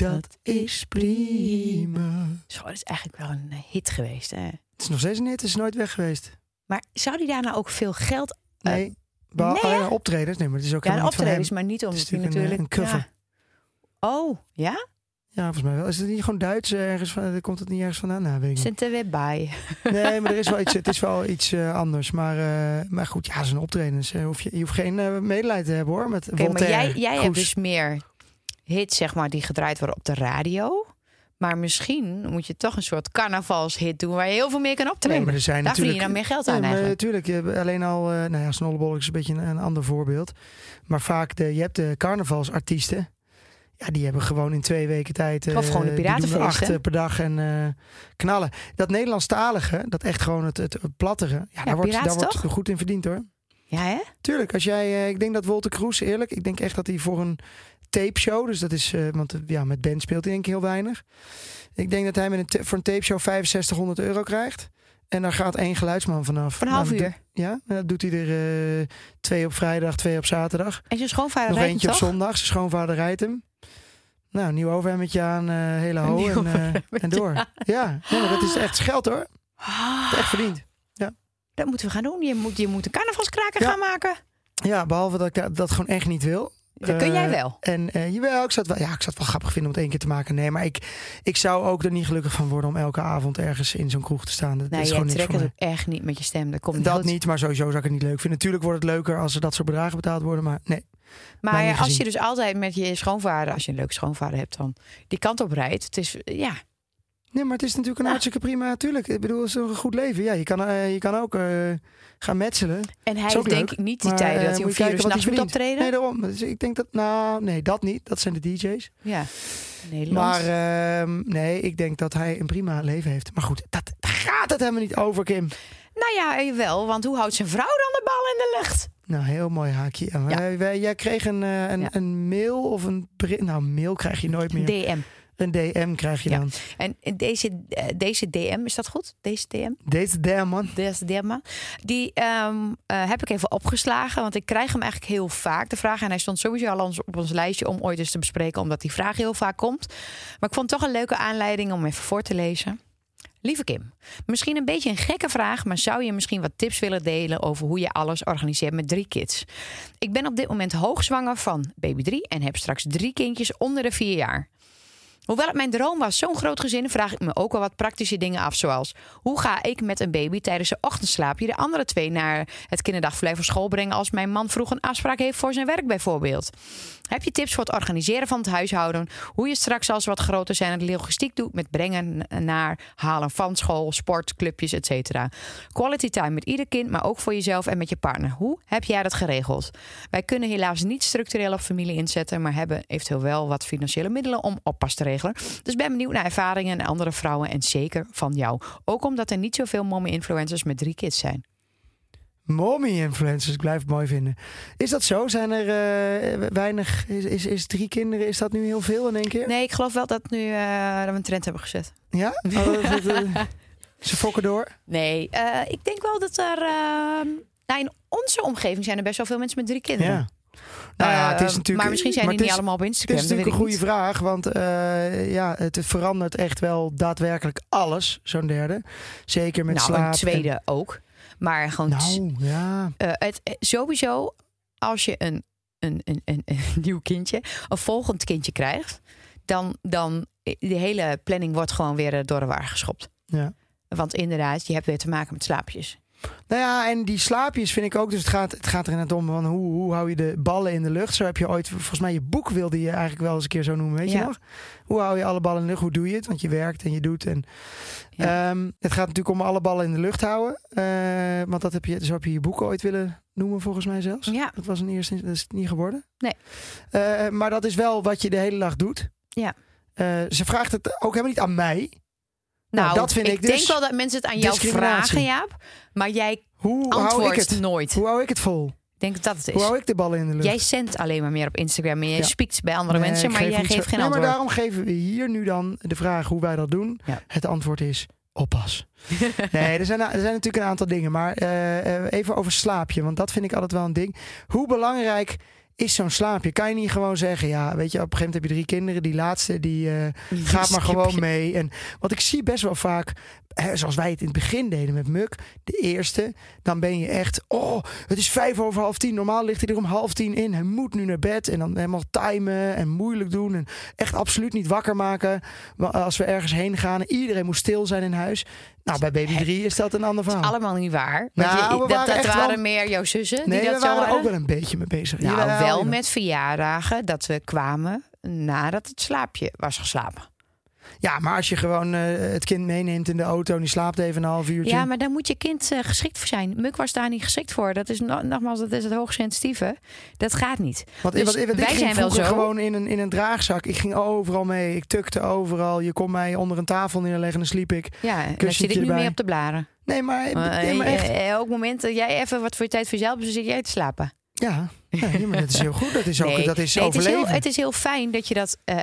dat is prima. Zo, dat is eigenlijk wel een hit geweest, hè? Het is nog steeds een hit, het is nooit weg geweest. Maar zou die daar nou ook veel geld... eh, Nee, nee, alleen optredens. Nee, maar het is ook ja, van optredens, maar niet Het is hij natuurlijk een, natuurlijk... een cover. Ja. Oh, ja? Ja, volgens mij wel. Is het niet gewoon Duits eh, ergens van? Komt het niet ergens vandaan? Nou, weet ik er weer bij. Nee, maar er is wel iets, het is wel iets eh, anders. Maar, eh, maar goed, ja, zo'n optredens. eh, hoef je, je hoeft geen eh, medelijden te hebben hoor. Met Oké, maar jij, jij hebt dus meer hits, zeg maar, die gedraaid worden op de radio. Maar misschien moet je toch een soort carnavalshit doen waar je heel veel meer kan optreden. Nee, maar er zijn Daar verdien je natuurlijk- dan meer geld aan Nee, natuurlijk, je hebt alleen al, eh nou ja, Snollebollek is een beetje een, een ander voorbeeld. Maar vaak, de, je hebt de carnavalsartiesten. Ja, die hebben gewoon in twee weken tijd... eh, Of gewoon de die doen piratenfeest, acht hè? eh, per dag en eh, knallen. Dat Nederlandstalige, dat echt gewoon het, het, het plattere. Ja, daar wordt, daar wordt goed in verdiend hoor. Ja, hè? Tuurlijk, als jij, eh, ik denk dat Wolter Kroes, eerlijk, ik denk echt dat hij voor een tape show, dus dat is, eh, want eh, ja, met band speelt hij denk ik heel weinig. Ik denk dat hij met een voor een tape show 6500 euro krijgt. En daar gaat één geluidsman vanaf. Voor een half Nou, uur. Ja, en dat doet hij er eh, twee op vrijdag, twee op zaterdag. En zijn schoonvader Nog rijdt eentje hem op zondag. Zijn schoonvader rijdt hem. Nou, nieuw overhemdje aan, eh, hele ho en, en door. Ja, nee, dat is echt geld hoor. Ah, Echt verdiend. dat moeten we gaan doen. Je moet, je moet een carnavalskraker Ja. gaan maken. Ja, behalve dat ik dat gewoon echt niet wil. Dat kun jij Eh, wel. En eh, jawel, ik zou, het wel, ja, ik zou het wel grappig vinden om het één keer te maken. Nee, maar ik, ik zou ook er niet gelukkig van worden om elke avond ergens in zo'n kroeg te staan. Dat Nee, is gewoon trekt het echt niet met je stem. Dat, komt Dat goed. niet, maar sowieso zou ik het niet leuk vinden. Natuurlijk wordt het leuker als er dat soort bedragen betaald worden, maar nee. Maar niet als je dus altijd met je schoonvader, als je een leuke schoonvader hebt, dan die kant op rijdt. Het is, ja, Nee, maar het is natuurlijk een Ja. hartstikke prima. Tuurlijk, ik bedoel, het is een goed leven. Ja, je kan, eh, je kan ook eh, gaan metselen. En hij heeft denk ik niet die maar, tijden eh, dat hij om vier uur s'nachts hij moet optreden. Nee, daarom. Dus ik denk dat, nou, nee, dat niet. Dat zijn de DJ's. Ja, Nederland. Maar ehm, nee, ik denk dat hij een prima leven heeft. Maar goed, dat, daar gaat het helemaal niet over, Kim. nou ja, wel, want hoe houdt zijn vrouw dan de bal in de lucht? Nou, heel mooi haakje. Ja, wij- wij- jij kreeg een, eh, een, Ja. een mail of een. Nou, mail krijg je nooit meer. DM. Een DM krijg je Ja. dan. En deze, eh, deze DM, is dat goed? Deze DM? Deze DM, man. Deze DM, die ehm, eh, heb ik even opgeslagen, want ik krijg hem eigenlijk heel vaak, de vraag. En hij stond sowieso al op ons lijstje om ooit eens te bespreken, omdat die vraag heel vaak komt. Maar ik vond het toch een leuke aanleiding om even voor te lezen. Lieve Kim, misschien een beetje een gekke vraag, maar zou je misschien wat tips willen delen over hoe je alles organiseert met drie kids? Ik ben op dit moment hoogzwanger van baby 3 en heb straks drie kindjes onder de vier jaar. Hoewel het mijn droom was, zo'n groot gezin, vraag ik me ook wel wat praktische dingen af. Zoals, hoe ga ik met een baby tijdens zijn ochtendslaapje de andere twee naar het kinderdagverblijf of school brengen als mijn man vroeg een afspraak heeft voor zijn werk bijvoorbeeld? Heb je tips voor het organiseren van het huishouden? Hoe je straks als wat groter zijn de logistiek doet met brengen naar, halen van school, sport, clubjes, etc. Quality time met ieder kind, maar ook voor jezelf en met je partner. Hoe heb jij dat geregeld? Wij kunnen helaas niet structureel op familie inzetten, maar hebben eventueel wel wat financiële middelen om oppas te regelen. Dus ben benieuwd naar ervaringen en andere vrouwen en zeker van jou. Ook omdat er niet zoveel mommy-influencers met drie kids zijn. Mommy-influencers, ik blijf het mooi vinden. Is dat zo? Zijn er eh, weinig... Is, is, is drie kinderen, is dat nu heel veel in één keer? Nee, ik geloof wel dat, nu, eh, dat we een trend hebben gezet. Ja? Oh, dat- dat- dat- ze fokken door? Nee, eh, ik denk wel dat er. eh, nou, in onze omgeving zijn er best wel veel mensen met drie kinderen. Ja. Nou ja, het is Eh, natuurlijk... maar misschien zijn die het niet is- allemaal op Het Instagram. is dat natuurlijk een goede niet. vraag, want eh, ja, het verandert echt wel daadwerkelijk alles, zo'n derde. Zeker met nou, slaap. een tweede ook. Maar gewoon nou, ja. eh, het, eh, sowieso, als je een, een, een, een, een nieuw kindje, een volgend kindje krijgt, dan, dan eh, de hele planning wordt gewoon weer door de war geschopt. ja. Want inderdaad, je hebt weer te maken met slaapjes. Nou ja, en die slaapjes vind ik ook. Dus het gaat, het gaat er net om van hoe, hoe hou je de ballen in de lucht. Zo heb je ooit, volgens mij, je boek wilde je eigenlijk wel eens een keer zo noemen. Weet je nog? Hoe hou je alle ballen in de lucht? Hoe doe je het? Want je werkt en je doet. En, Ja. Ehm, het gaat natuurlijk om alle ballen in de lucht houden. Eh, want dat heb je, zo heb je je boek ooit willen noemen, volgens mij zelfs. Ja. Dat was in eerste instantie dat is niet geworden. Nee. Eh, maar dat is wel wat je de hele dag doet. Ja. Eh, ze vraagt het ook helemaal niet aan mij. Nou, Nou, dat vind ik dus denk wel dat mensen het aan jou vragen, Jaap. Maar jij Hoe hou ik antwoordt het? nooit. Hoe hou ik het vol? Denk dat het is. Hoe hou ik de ballen in de lucht? Jij zendt alleen maar meer op Instagram en jij Ja. spiekt bij andere Nee, mensen, maar geef jij geeft geen nee, antwoord. maar daarom geven we hier nu dan de vraag hoe wij dat doen. Ja. Het antwoord is oppas. nee, er zijn, er zijn natuurlijk een aantal dingen. Maar eh, eh, even over slaapje, want dat vind ik altijd wel een ding. Hoe belangrijk is zo'n slaapje? Kan je niet gewoon zeggen, ja, weet je, op een gegeven moment heb je drie kinderen. Die laatste, die eh, gaat maar gewoon mee. En wat ik zie best wel vaak, hè, zoals wij het in het begin deden met Muk, de eerste, dan ben je echt, oh, het is vijf over half tien. Normaal ligt hij er om half tien in. Hij moet nu naar bed en dan helemaal timen en moeilijk doen. En echt absoluut niet wakker maken als we ergens heen gaan. Iedereen moet stil zijn in huis. Nou, bij baby 3 is dat een ander verhaal. Allemaal niet waar. Nou, je- we dat, waren dat waren wel- meer jouw zussen nee, die we dat zo waren hadden. ook wel een beetje mee bezig. Nou, Jawel, wel met verjaardagen dat we kwamen nadat het slaapje was geslapen. Ja, maar als je gewoon eh, het kind meeneemt in de auto en die slaapt even een half uurtje. Ja, maar daar moet je kind eh, geschikt voor zijn. Muk was daar niet geschikt voor. Dat is no- nogmaals, dat is het hoogsensitieve. Dat gaat niet. Want, Dus want, want ik wij ging zijn wel zo. gewoon in een, in een draagzak. Ik ging overal mee. Ik tukte overal. Je kon mij onder een tafel neerleggen en dan sliep ik. Ja, en dan zit ik nu erbij. meer op de blaren. Nee, maar, Uh, nee, maar echt. eh, elk moment dat jij even wat voor je tijd voor jezelf hebt, dan zit jij te slapen. Ja, nee, maar dat is heel goed. Dat is, ook, dat is nee, het, is heel, het is heel fijn dat je dat eh,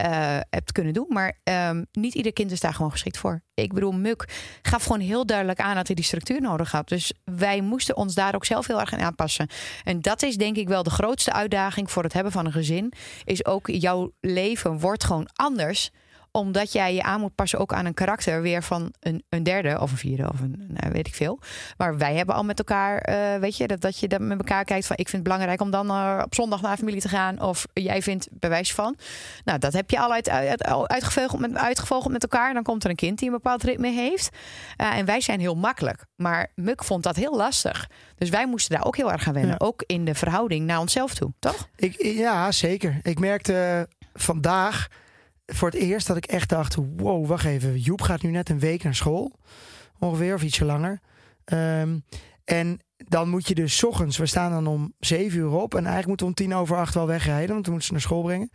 hebt kunnen doen. Maar ehm, niet ieder kind is daar gewoon geschikt voor. Ik bedoel, Muk gaf gewoon heel duidelijk aan dat hij die structuur nodig had. Dus wij moesten ons daar ook zelf heel erg in aanpassen. En dat is denk ik wel de grootste uitdaging voor het hebben van een gezin. Is ook jouw leven wordt gewoon anders omdat jij je aan moet passen ook aan een karakter weer van een, een derde of een vierde of een nou, weet ik veel. Maar wij hebben al met elkaar, eh, weet je, dat, dat je dat met elkaar kijkt van ik vind het belangrijk om dan eh, op zondag naar familie te gaan. Of jij vindt bewijs van. Nou, dat heb je al uit, uit, uitgevogeld, met, uitgevogeld met elkaar. Dan komt er een kind die een bepaald ritme heeft. Eh, en wij zijn heel makkelijk. Maar Muk vond dat heel lastig. Dus wij moesten daar ook heel erg aan wennen. Ja. Ook in de verhouding naar onszelf toe, toch? Ik, ja, zeker. Ik merkte vandaag voor het eerst dat ik echt dacht: wow, wacht even. Joep gaat nu net een week naar school. Ongeveer, of ietsje langer. Ehm, en dan moet je dus ochtends, we staan dan om 7 uur op. En eigenlijk moeten we om tien over acht wel wegrijden, want dan moeten ze naar school brengen.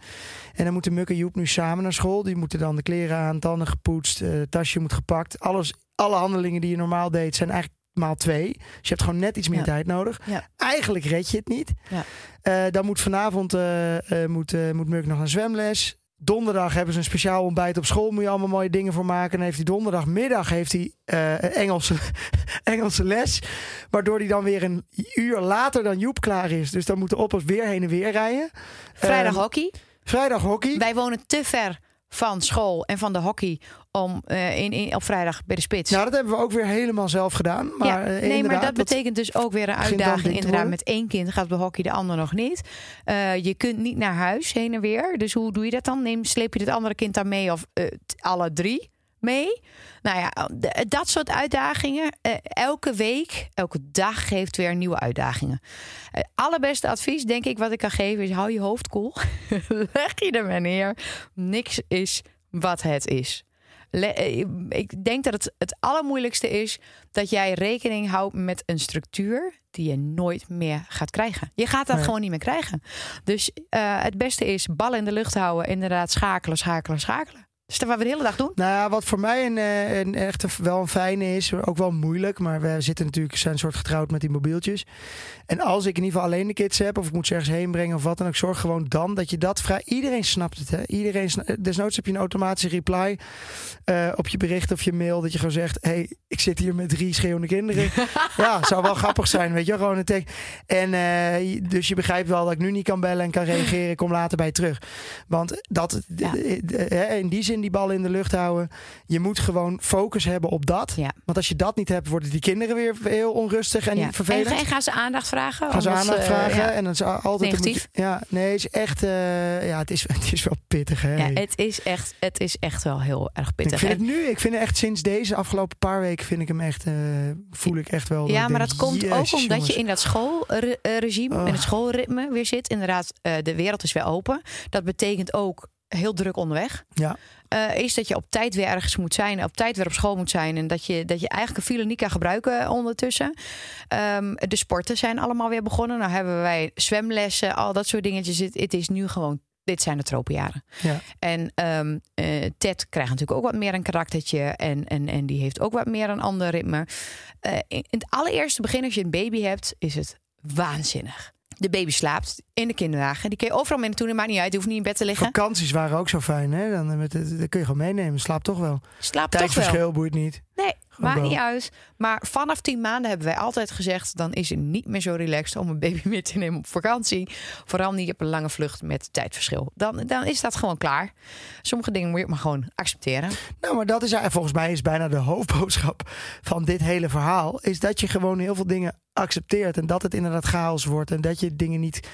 En dan moeten Muk en Joep nu samen naar school. Die moeten dan de kleren aan, tanden gepoetst, eh, tasje moet gepakt. Alles, alle handelingen die je normaal deed zijn eigenlijk maal twee. Dus je hebt gewoon net iets meer Ja. tijd nodig. Ja. Eigenlijk red je het niet. Ja. Eh, dan moet vanavond eh, moet, moet Muk nog naar zwemles. Donderdag hebben ze een speciaal ontbijt op school. Moet je allemaal mooie dingen voor maken. Dan heeft hij donderdagmiddag heeft hij, eh, Engelse, Engelse les. Waardoor hij dan weer een uur later dan Joep klaar is. Dus dan moet de oppas weer heen en weer rijden. Vrijdag Ehm, hockey. Vrijdag hockey. Wij wonen te ver van school en van de hockey om eh, in, in, op vrijdag bij de spits. Nou, dat hebben we ook weer helemaal zelf gedaan. Maar, ja, eh, nee, maar dat betekent dus ook weer een uitdaging. Inderdaad, met één kind gaat de hockey, de ander nog niet. Eh, je kunt niet naar huis heen en weer. Dus hoe doe je dat dan? Neem, sleep je het andere kind dan mee of alle drie mee? Nou ja, d- dat soort uitdagingen. elke week, elke dag geeft weer nieuwe uitdagingen. Het allerbeste advies, denk ik, wat ik kan geven is: hou je hoofd koel. Leg je er maar neer. Niks is wat het is. Eh, ik denk dat het het allermoeilijkste is dat jij rekening houdt met een structuur die je nooit meer gaat krijgen. Je gaat dat Nee. gewoon niet meer krijgen. Dus eh, het beste is ballen in de lucht houden, inderdaad schakelen, schakelen, schakelen. Dus dat wat we de hele dag doen. Nou ja, wat voor mij een, eh, een echt een- wel een fijne is, ook wel moeilijk, maar we zitten natuurlijk, zijn een soort getrouwd met die mobieltjes. En als ik in ieder geval alleen de kids heb, of ik moet ze ergens heen brengen of wat dan ook, zorg gewoon dan dat je dat vrij. Iedereen snapt het, hè? Iedereen, sna- desnoods heb je een automatische reply eh, op je bericht of je mail, dat je gewoon zegt: hey, ik zit hier met drie schreeuwende kinderen. ja, zou wel grappig zijn, weet je, gewoon een. En eh, dus je begrijpt wel dat ik nu niet kan bellen en kan reageren, ik kom later bij terug. Want dat, Ja. in die zin die ballen in de lucht houden. Je moet gewoon focus hebben op dat. Ja. Want als je dat niet hebt, worden die kinderen weer heel onrustig en Ja. vervelend. En, en gaan ze aandacht vragen? Gaan ze aandacht vragen ja. en dan is altijd Negatief. je- ja, nee, het is echt. eh, ja, het is, het is wel pittig, hè? Ja, het is, echt, het is echt wel heel erg ik pittig. vind En- het nu, ik vind het echt sinds deze afgelopen paar weken vind ik hem echt, eh, voel ik echt wel. Ja, ik maar denk, dat komt ook omdat jongens. je in dat schoolregime, Oh. in het schoolritme weer zit. Inderdaad, eh, de wereld is weer open. Dat betekent ook heel druk onderweg. Ja. Eh, is dat je op tijd weer ergens moet zijn, op tijd weer op school moet zijn. En dat je, dat je eigenlijk een file niet kan gebruiken ondertussen. Ehm, de sporten zijn allemaal weer begonnen. Nou hebben wij zwemlessen, al dat soort dingetjes. Het, het is nu gewoon, dit zijn de tropenjaren. Ja. En eh, Ted krijgt natuurlijk ook wat meer een karaktertje. En, en, en die heeft ook wat meer een ander ritme. Eh, in het allereerste begin, als je een baby hebt, is het waanzinnig. De baby slaapt in de kinderwagen. Die kun je overal mee naartoe. Het maakt niet uit. Je hoeft niet in bed te liggen. Vakanties waren ook zo fijn, hè? Dan, met, het- dat kun je gewoon meenemen. Slaap toch wel. Slaapt toch wel. Tijdverschil boeit niet. Nee, maakt niet uit. Maar vanaf tien maanden hebben wij altijd gezegd... dan is het niet meer zo relaxed om een baby mee te nemen op vakantie. Vooral niet op een lange vlucht met tijdverschil. Dan, dan is dat gewoon klaar. Sommige dingen moet je maar gewoon accepteren. Nou, maar dat is eigenlijk- volgens mij is bijna de hoofdboodschap van dit hele verhaal. Is dat je gewoon heel veel dingen accepteert. En dat het inderdaad chaos wordt. En dat je dingen niet.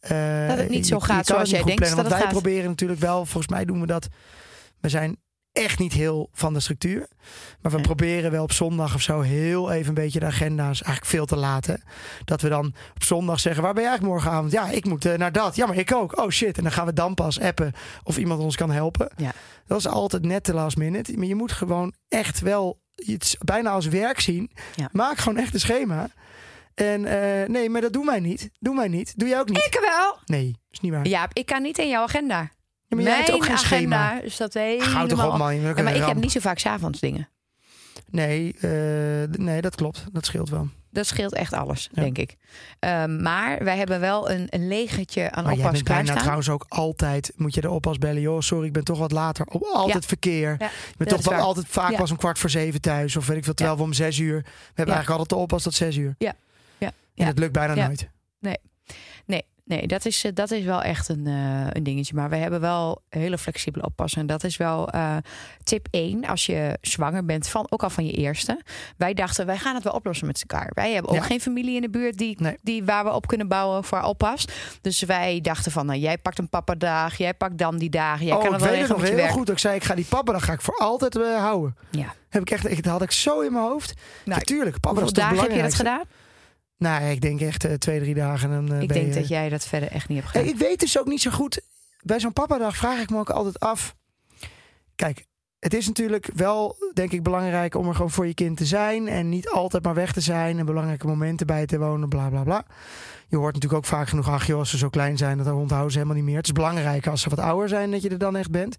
eh, Dat het niet zo je gaat zoals jij denkt plannen. dat Want het wij gaat. proberen natuurlijk wel, volgens mij doen we dat. We zijn echt niet heel van de structuur. Maar we Nee. proberen wel op zondag of zo heel even een beetje de agenda's eigenlijk veel te laten. Dat we dan op zondag zeggen, waar ben jij eigenlijk morgenavond? Ja, ik moet eh, naar dat. Ja, maar ik ook. Oh shit. En dan gaan we dan pas appen of iemand ons kan helpen. Ja. Dat is altijd net de last minute. Maar je moet gewoon echt wel iets bijna als werk zien. Ja. Maak gewoon echt een schema. En eh, nee, maar dat doen wij niet. Doen wij niet. Doe jij ook niet? Ik wel. Nee, is niet waar. Ja, ik kan niet in jouw agenda. Ja, maar jij hebt Mijn ook geen agenda schema. is dat helemaal... Toch op man. Ja, maar ik heb niet zo vaak s'avonds dingen. Nee, eh, nee, dat klopt. Dat scheelt wel. Dat scheelt echt alles, Ja. denk ik. Ehm, maar wij hebben wel een, een legertje aan Maar jij oppas bent bijna trouwens ook altijd... Moet je de oppas bellen. Joh, sorry, ik ben toch wat later. Op altijd verkeer. Ja, Je dat bent toch wel waar. altijd vaak pas om kwart voor zeven thuis. Of weet ik veel, terwijl we om zes uur... We hebben eigenlijk altijd de oppas tot zes uur. Ja. Ja. En dat lukt bijna nooit. Nee, nee dat, is, eh, dat is wel echt een, eh, een dingetje. Maar we hebben wel hele flexibele oppassen. En dat is wel eh, tip 1 als je zwanger bent, van, ook al van je eerste. Wij dachten, wij gaan het wel oplossen met elkaar. Wij hebben ook Ja. geen familie in de buurt die, Nee. die, waar we op kunnen bouwen voor oppas. Dus wij dachten van, nou, jij pakt een pappadag, jij pakt dan die dagen. Jij oh, kan ik wel weet het nog heel werk. goed. Ik zei, ik ga die papa, dan ga ik voor altijd eh, houden. Ja. Heb ik echt, ik, dat had ik zo in mijn hoofd. Nou, Natuurlijk, papa dat is toch dagen heb je dat gedaan? Nou, ik denk echt eh, twee, drie dagen. En, dan, eh, Ik denk je- dat jij dat verder echt niet hebt gedaan. ik weet dus ook niet zo goed. Bij zo'n papadag vraag ik me ook altijd af. Kijk, het is natuurlijk wel, denk ik, belangrijk om er gewoon voor je kind te zijn. En niet altijd maar weg te zijn. En belangrijke momenten bij te wonen, bla bla bla. Je hoort natuurlijk ook vaak genoeg, ach joh, als ze zo klein zijn, dat onthouden ze helemaal niet meer. Het is belangrijk als ze wat ouder zijn, dat je er dan echt bent.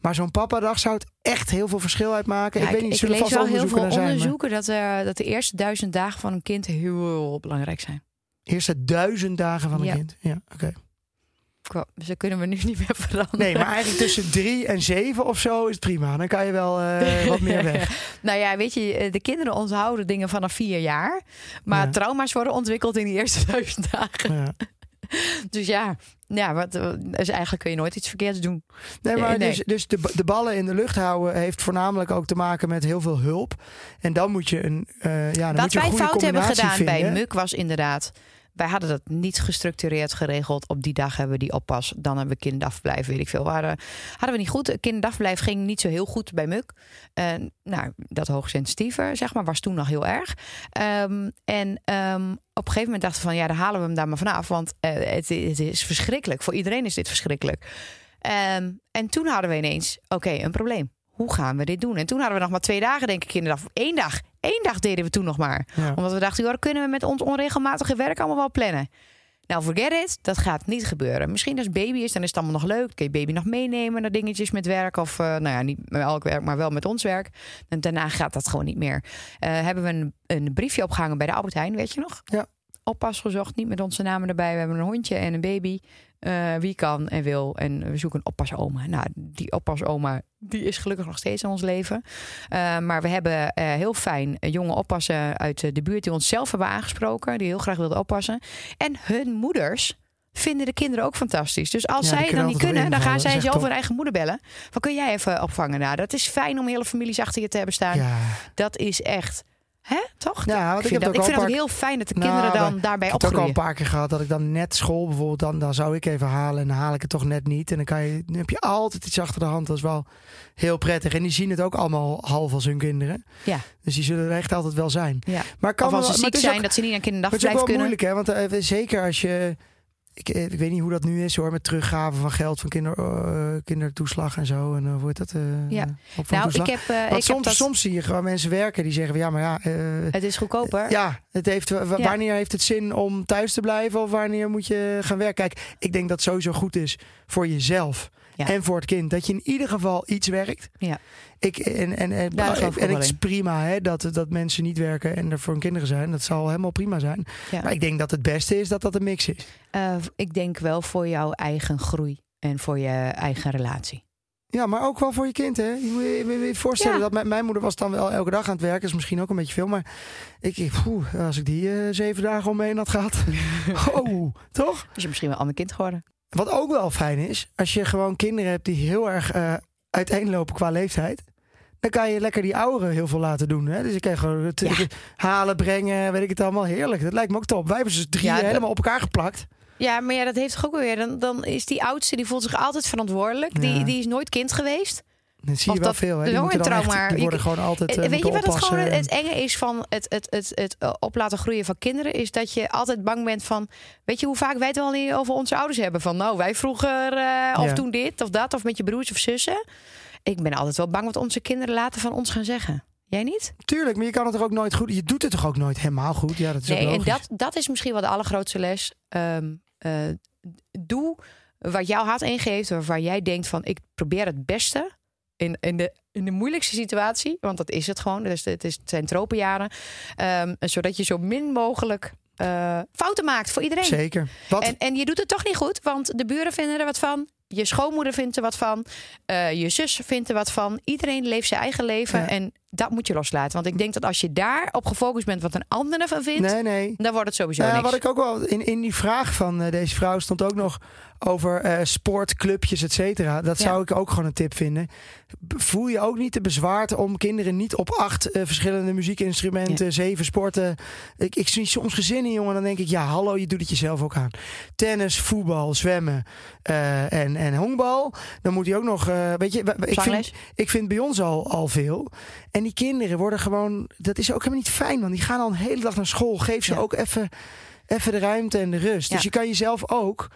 Maar zo'n papadag zou het echt heel veel verschil uitmaken. Ja, ik weet niet, ik zullen lees vast wel heel veel zijn. onderzoeken dat, er, dat de eerste duizend dagen van een kind heel belangrijk zijn. Eerste duizend dagen van een Ja. kind. Ja, oké. Ze kunnen we nu niet meer veranderen. Nee, maar eigenlijk tussen drie en zeven of zo is het prima. Dan kan je wel eh, wat meer weg. nou ja, weet je, de kinderen onthouden dingen vanaf vier jaar. Maar Ja. trauma's worden ontwikkeld in die eerste duizend dagen. Ja. Dus ja, ja wat, eh, dus eigenlijk kun je nooit iets verkeerds doen. Nee, maar Nee. dus, dus de, de ballen in de lucht houden heeft voornamelijk ook te maken met heel veel hulp. En dan moet je een, eh ja, dan moet Wat je een wij goede fout hebben gedaan bij. Muk was inderdaad... Wij hadden dat niet gestructureerd geregeld. Op die dag hebben we die oppas. Dan hebben we kinderdagverblijf, weet ik veel. We hadden, hadden we niet goed. Kinderdagverblijf ging niet zo heel goed bij Muk. En nou, dat hoogsensitieve, zeg maar, was toen nog heel erg. Ehm, en ehm, op een gegeven moment dachten we van... ja, dan halen we hem daar maar vanaf. Want eh, het, het is verschrikkelijk. Voor iedereen is dit verschrikkelijk. Ehm, en toen hadden we ineens, oké, een probleem. Hoe gaan we dit doen? En toen hadden we nog maar twee dagen, denk ik, kinderdag. Eén dag. Eén dag deden we toen nog maar Ja. omdat we dachten, joh, kunnen we met ons onregelmatige werk allemaal wel plannen. Nou, forget it. Dat gaat niet gebeuren. Misschien als baby is, dan is het allemaal nog leuk. Kun je baby nog meenemen naar dingetjes met werk. Of, eh, nou ja, niet met elk werk, maar wel met ons werk. En daarna gaat dat gewoon niet meer. Eh, hebben we een, een briefje opgehangen bij de Albert Heijn, weet je nog? Ja. Oppas gezocht, niet met onze namen erbij. We hebben een hondje en een baby. Eh, wie kan en wil. En we zoeken een oppasoma. Nou, die oppasoma, die is gelukkig nog steeds in ons leven. Uh, maar we hebben uh, heel fijn jonge oppassen uit de buurt die ons zelf hebben aangesproken. Die heel graag wilden oppassen. En hun moeders vinden de kinderen ook fantastisch. Dus als Ja, zij dan niet kunnen, dan gaan zij zelf hun eigen moeder bellen. Van kun jij even opvangen? Nou, dat is fijn om hele families achter je te hebben staan. Ja. Dat is echt, hè, toch? Ja, want ik vind, dat, ik vind het ook heel fijn dat de Nou, kinderen dan maar daarbij Ik heb het ook al opgroeien. een paar keer gehad dat ik dan net school bijvoorbeeld, dan, dan zou ik even halen en dan haal ik het toch net niet. En dan, kan je, dan heb je altijd iets achter de hand. Dat is wel heel prettig. En die zien het ook allemaal half als hun kinderen. Ja. Dus die zullen er echt altijd wel zijn. Ja. Maar kan Of als ze wel- ziek zijn, ook- dat ze niet naar maar het is ook kinderdagverblijf wel kunnen. moeilijk, hè? Want eh, zeker als je. Ik, eh, ik weet niet hoe dat nu is hoor, met teruggaven van geld van kinder, eh, kindertoeslag en zo. En uh, hoe heet dat? eh, Ja. Nou, ik heb, eh, ik heb soms, dat... soms zie je gewoon mensen werken die zeggen van ja, maar ja. eh, Het is goedkoper. ja, het heeft, Ja. wanneer heeft het zin om thuis te blijven of wanneer moet je gaan werken? Kijk, ik denk dat het sowieso goed is voor jezelf Ja. en voor het kind. Dat je in ieder geval iets werkt. Ja. Ik, en en, en, Daar het is prima hè, dat, dat mensen niet werken en er voor hun kinderen zijn. Dat zal helemaal prima zijn. Ja. Maar ik denk dat het beste is dat dat een mix is. Eh, ik denk wel voor jouw eigen groei en voor je eigen relatie. Ja, maar ook wel voor je kind, hè? Je moet je, voorstellen Ja. dat mijn, mijn moeder was dan wel elke dag aan het werken. is misschien ook een beetje veel, maar ik, ik poeh, als ik die eh, zeven dagen omheen had gehad. oh, toch? Is je misschien wel een ander kind geworden? Wat ook wel fijn is, als je gewoon kinderen hebt die heel erg eh, uiteenlopen qua leeftijd. Dan kan je lekker die ouderen heel veel laten doen. Hè? Dus je kan gewoon het, Ja. halen, brengen, weet ik het allemaal. Heerlijk. Dat lijkt me ook top. Wij hebben ze drie Ja, helemaal op elkaar geplakt. Ja, maar ja, dat heeft toch ook weer. Dan, dan is die oudste, die voelt zich altijd verantwoordelijk. Die, die is nooit kind geweest. Dat zie je wel veel. Hè? Die, moeten dan echt- die worden gewoon altijd En eh, weet je wat het gewoon het enge is van het, het, het, het eh, op laten groeien van kinderen? Is dat je altijd bang bent van. Weet je hoe vaak wij het wel niet over onze ouders hebben? Van nou, wij vroeger. eh, of toen dit of dat. Of met je broers of zussen. Ik ben altijd wel bang wat onze kinderen later van ons gaan zeggen. Jij niet? Tuurlijk, maar je kan het er ook nooit goed. Je doet het toch ook nooit helemaal goed. Ja, dat is Nee, en dat, dat is misschien wel de allergrootste les. Ehm, eh, doe wat jouw hart ingeeft, waarvan jij denkt van ik probeer het beste in, in, de, in de moeilijkste situatie, want dat is het gewoon. Dus het, is, het zijn tropenjaren, Ehm, zodat je zo min mogelijk eh, fouten maakt voor iedereen. Zeker. Wat, En, en je doet het toch niet goed, want de buren vinden er wat van. Je schoonmoeder vindt er wat van. eh, je zus vindt er wat van. Iedereen leeft zijn eigen leven. Ja. En dat moet je loslaten. Want ik denk dat als je daar op gefocust bent wat een ander ervan vindt, nee, nee. dan wordt het sowieso ja, niks. wat ik ook wel in, in die vraag van eh, deze vrouw stond ook nog over eh, sportclubjes, et cetera. Dat Ja. zou ik ook gewoon een tip vinden. Voel je ook niet te bezwaard om kinderen niet op acht eh, verschillende muziekinstrumenten, zeven sporten. Ik, ik zie soms gezinnen, jongen, dan denk ik, ja, hallo, je doet het jezelf ook aan. Tennis, voetbal, zwemmen eh, en, en honkbal. Dan moet hij ook nog, eh, weet je, ik Zangles? vind, ik vind bij ons al, al veel. En die kinderen worden gewoon, dat is ook helemaal niet fijn, want die gaan al een hele dag naar school. Geef ze Ja. ook even, even de ruimte en de rust. Ja. Dus je kan jezelf ook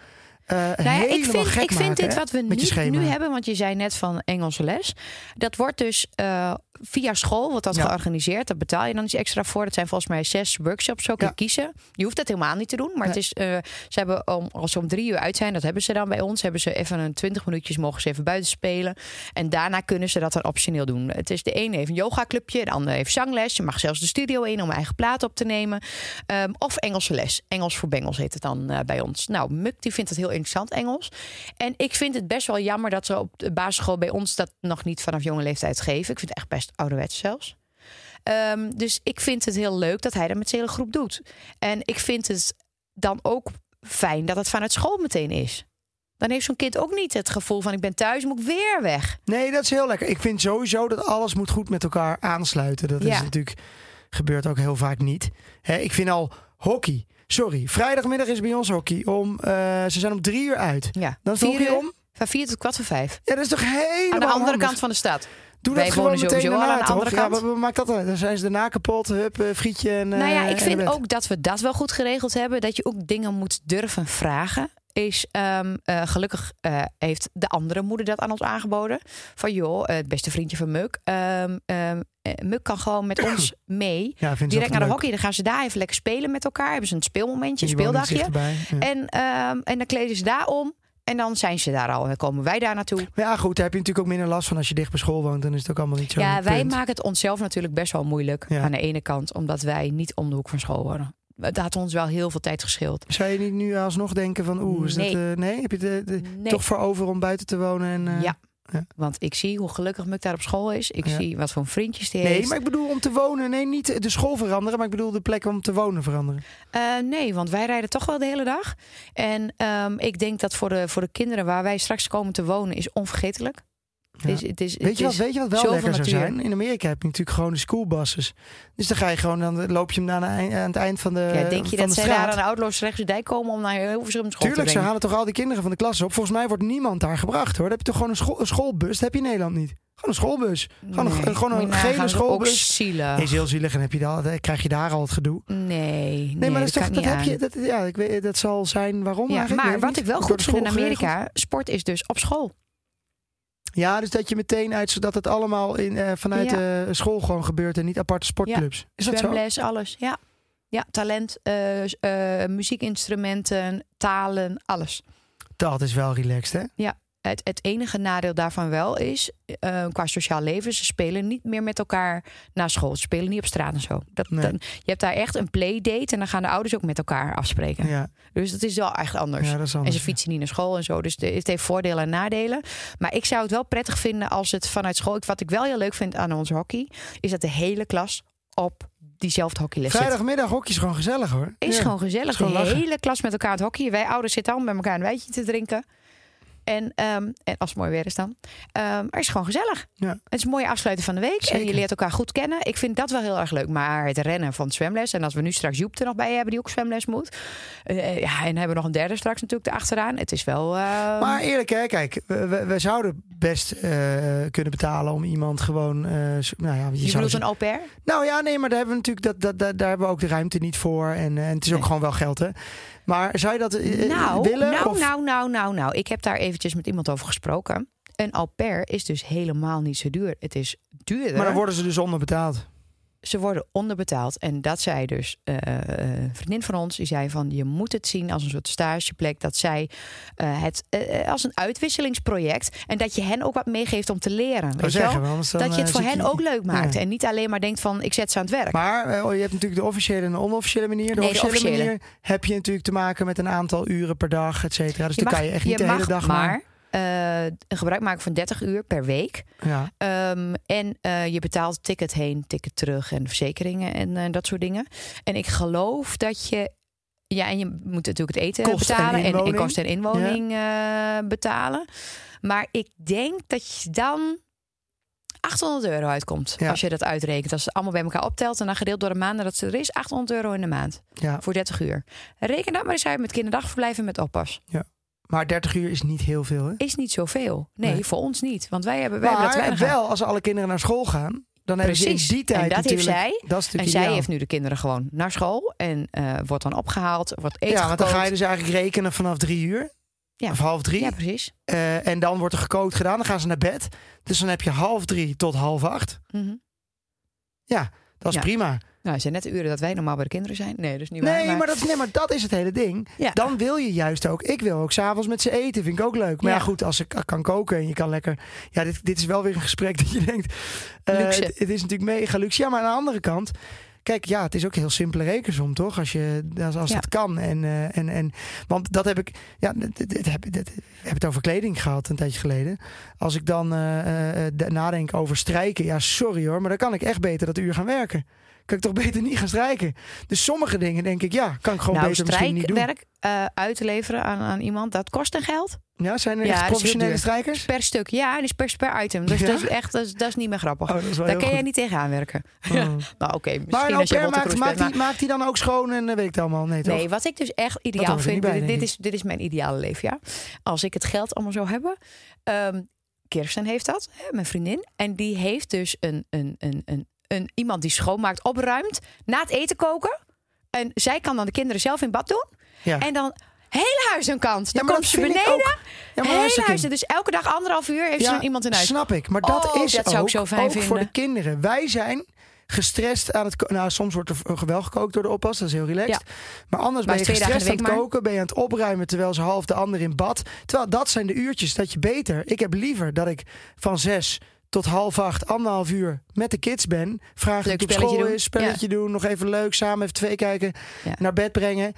Nou ja, ik vind, gek ik vind dit hè, wat we niet nu hebben, want je zei net van Engelse les. Dat wordt dus eh, via school wordt dat Ja. georganiseerd. Daar betaal je dan iets extra voor. Dat zijn volgens mij zes workshops. Zo kun je Ja. kiezen. Je hoeft dat helemaal niet te doen. Maar het is, eh, ze hebben om, als ze om drie uur uit zijn, dat hebben ze dan bij ons. Hebben ze even een twintig minuutjes mogen ze even buiten spelen. En daarna kunnen ze dat dan optioneel doen. Het is de ene heeft een yoga clubje, de andere heeft zangles. Je mag zelfs de studio in om eigen plaat op te nemen. Ehm, of Engelse les. Engels voor Bengels heet het dan eh, bij ons. Nou, Muk die vindt het heel interessant Engels. En ik vind het best wel jammer dat ze op de basisschool bij ons dat nog niet vanaf jonge leeftijd geven. Ik vind het echt best ouderwets zelfs. Ehm, dus ik vind het heel leuk dat hij dat met zijn hele groep doet. En ik vind het dan ook fijn dat het vanuit school meteen is. Dan heeft zo'n kind ook niet het gevoel van ik ben thuis, moet ik weer weg. Nee, dat is heel lekker. Ik vind sowieso dat alles moet goed met elkaar aansluiten. Dat is natuurlijk gebeurt ook heel vaak niet. Ik vind al hockey. Sorry, vrijdagmiddag is bij ons hockey. Om, eh, ze zijn om drie uur uit. Ja. Dan is het Vier hockey uur? om. Van vier tot kwart voor vijf. Ja, dat is toch helemaal Aan de andere handig? kant van de stad. Doe Wij dat gewoon meteen daarna, aan de andere toch? Ja, kant. wat maakt dat dan? Dan zijn ze daarna kapot. Hup, eh, frietje en nou ja, eh, ik vind ook dat we dat wel goed geregeld hebben. Dat je ook dingen moet durven vragen. Is ehm, eh, gelukkig eh, heeft de andere moeder dat aan ons aangeboden. Van joh, eh, het beste vriendje van Muk. eh, Muk kan gewoon met ons mee. Ja, Direct naar de hockey. Dan gaan ze daar even lekker spelen met elkaar. Hebben ze een speelmomentje, een speeldagje. Ja. En, en dan kleden ze daar om. En dan zijn ze daar al. En dan komen wij daar naartoe. Maar ja, goed, daar heb je natuurlijk ook minder last van als je dicht bij school woont. Dan is het ook allemaal niet zo. Ja, wij punt. maken het onszelf natuurlijk best wel moeilijk. Ja. Aan de ene kant, omdat wij niet om de hoek van school wonen. Dat had ons wel heel veel tijd gescheeld. Zou je niet nu alsnog denken van, oeh, is Nee. dat... eh, nee, heb je de, de- Nee. toch voor over om buiten te wonen? En, eh, Ja. Ja. Want ik zie hoe gelukkig Muk daar op school is. Ik Ja. zie wat voor vriendjes die Nee, heeft. maar ik bedoel om te wonen. Nee, niet de school veranderen, maar ik bedoel de plek om te wonen veranderen. Eh, nee, want wij rijden toch wel de hele dag. En ehm, ik denk dat voor de, voor de kinderen waar wij straks komen te wonen is onvergetelijk. Het Ja. is, het is, Weet het je, wat, is weet je wat wel lekker zou zijn? In Amerika heb je natuurlijk gewoon de schoolbuses. Dus dan ga je gewoon, dan loop je hem aan, aan het eind van de, Ja, denk je van dat de zij daar aan de Oudloosrechtse dijk komen om naar Hilversum school Tuurlijk, te ze halen toch al die kinderen van de klas op. Volgens mij wordt niemand daar gebracht hoor. Dan heb je toch gewoon een, school, een schoolbus. Dat heb je in Nederland niet. Gewoon een schoolbus. Gewoon een, gewoon een gele schoolbus. Is heel zielig en heb je dan krijg je daar al het gedoe. Nee, nee, Nee, maar dat, is toch, kan dat heb je. Dat, ja, ik weet, dat zal zijn waarom. Ja, maar ik wat niet. ik wel goed vind in. Amerika, sport is dus op school. Ja, dus dat je meteen uit zodat het allemaal in, eh, vanuit Ja. de school gewoon gebeurt en niet aparte sportclubs. Is dat zo? Alles. Ja, ja talent, eh, eh, muziekinstrumenten, talen, alles. Dat is wel relaxed, hè? Het, het enige nadeel daarvan wel is, eh, qua sociaal leven, ze spelen niet meer met elkaar naar school. Ze spelen niet op straat en zo. Dat, Nee. dan, je hebt daar echt een playdate en dan gaan de ouders ook met elkaar afspreken. Ja, Dus dat is wel echt anders. ja En ze fietsen niet naar school en zo. Dus het heeft voordelen en nadelen. Maar ik zou het wel prettig vinden als het vanuit school. Wat ik wel heel leuk vind aan ons hockey, is dat de hele klas op diezelfde hockeyles. Vrijdagmiddag hockey is gewoon gezellig hoor. Is Ja. gewoon gezellig. Is gewoon de hele klas met elkaar aan het hockey. Wij ouders zitten allemaal met elkaar een wijtje te drinken. En, ehm, en als het mooi weer is dan. Ehm, maar het is gewoon gezellig. Ja. Het is een mooie afsluiting van de week. En je leert elkaar goed kennen. Ik vind dat wel heel erg leuk. Maar het rennen van het zwemles. En als we nu straks Joep er nog bij hebben die ook zwemles moet. Eh, ja, en hebben we nog een derde straks natuurlijk erachteraan. Het is wel... ehm, Maar eerlijk hè, kijk, we, we- we zouden best eh, kunnen betalen om iemand gewoon. eh, nou ja, je, je bedoelt een au pair? Nou ja, nee, maar daar hebben we natuurlijk dat, dat, dat, daar hebben we ook de ruimte niet voor. En, eh, en het is ook Nee. gewoon wel geld, hè? Maar zou je dat eh, nou, willen? nou, of? nou, nou, nou, nou. Ik heb daar eventjes met iemand over gesproken. Een au pair is dus helemaal niet zo duur. Het is duurder. Maar dan worden ze dus onderbetaald. Ze worden onderbetaald. En dat zei dus eh, een vriendin van ons. Die zei van je moet het zien als een soort stageplek. Dat zij eh, het eh, als een uitwisselingsproject. En dat je hen ook wat meegeeft om te leren. Weet je zeggen, wel? dan, Dat je het eh, voor hen ook leuk maakt. Ja. En niet alleen maar denkt van ik zet ze aan het werk. Maar eh, oh, je hebt natuurlijk de officiële en de onofficiële manier. De Nee, de officiële manier heb je natuurlijk te maken met een aantal uren per dag, et cetera. Dus Je dan mag- kan je echt niet de hele dag maar eh, een gebruik maken van 30 uur per week. Ja. Ehm, en eh, je betaalt ticket heen, ticket terug en verzekeringen en eh, dat soort dingen. En ik geloof dat je. Ja, en je moet natuurlijk het eten Kost en betalen en, en, inwoning. kosten en inwoning eh, betalen. Maar ik denk dat je dan 800 euro uitkomt Ja. als je dat uitrekent. Als het allemaal bij elkaar optelt en dan gedeeld door de maanden dat ze er is, 800 euro in de maand ja. voor 30 uur. Reken dat maar eens uit met kinderdagverblijven met oppas. Maar 30 uur is niet heel veel, hè? Is niet zoveel. Nee, Nee. voor ons niet. Want wij hebben, wij hebben dat Maar weinig aan. wel, als alle kinderen naar school gaan, dan hebben ze in die tijd En dat heeft zij. Dat is En zij heeft nu de kinderen gewoon naar school en eh, wordt dan opgehaald, wordt eten Ja, want dan ga je dus eigenlijk rekenen vanaf drie uur. Ja. Of half drie. Ja, precies. Eh, en dan wordt er gekookt gedaan. Dan gaan ze naar bed. Dus dan heb je half drie tot half acht. Mhm. Dat is Ja. prima. Nou, zijn net de uren dat wij normaal bij de kinderen zijn. Nee, is niet waar. Nee maar, dat, is- nee, maar dat is het hele ding. Ja. Dan wil je juist ook. Ik wil ook s'avonds met ze eten. Vind ik ook leuk. Maar ja, Ja. goed, als ik kan koken en je kan lekker. Ja, dit, dit is wel weer een gesprek dat je denkt. Luxe. Het, het is natuurlijk mega luxe. Ja, maar aan de andere kant. Kijk, ja, het is ook een heel simpele rekensom, toch? Als, je, als, als Ja. het kan. En, eh, en, en, want dat heb ik. Ja, dit, heb, we hebben het over kleding gehad een tijdje geleden. Als ik dan eh, de- nadenk over strijken. Ja, sorry hoor. Maar dan kan ik echt beter dat uur gaan werken. Kan ik toch beter niet gaan strijken? Dus sommige dingen denk ik, ja, kan ik gewoon nou, beter misschien niet doen. strijkwerk eh uitleveren aan, aan iemand, dat kost een geld. Ja, zijn er Ja, echt professionele strijkers? Per stuk. Ja, en is per, per item. Dus Ja? dat is echt, dat is, dat is niet meer grappig. Oh, Daar kun jij goed. niet tegenaan werken. Oh. Nou, oké. Maar als je maakt, maakt, die, maakt die dan ook schoon en eh, weet ik het allemaal? Nee, toch? Nee, wat ik dus echt ideaal vind, bij, dit, is, dit is mijn ideale leven, ja. Als ik het geld allemaal zou hebben. Ehm Kirsten heeft dat, mijn vriendin. En die heeft dus een, een, een, een, een, iemand die schoonmaakt, opruimt, na het eten koken. En zij kan dan de kinderen zelf in bad doen. Ja. En dan hele huis aan kant. Ja, Dan maar komt ze beneden. Ja, hele huis. Dus elke dag anderhalf uur heeft ze Ja, dan iemand in huis. Snap ik, maar dat Oh, is dat ook, zo ook voor de kinderen. Wij zijn gestrest aan het Nou, soms wordt er wel gekookt door de oppas, dat is heel relaxed. Maar anders Maar ben je gestrest aan het koken, ben je aan het opruimen terwijl ze half de ander in bad. Terwijl dat zijn de uurtjes dat je beter. Ik heb liever dat ik van zes tot half acht, anderhalf uur met de kids ben. Leuk hoe het op school doen. is, spelletje doen, nog even leuk, samen even twee kijken, Ja. naar bed brengen.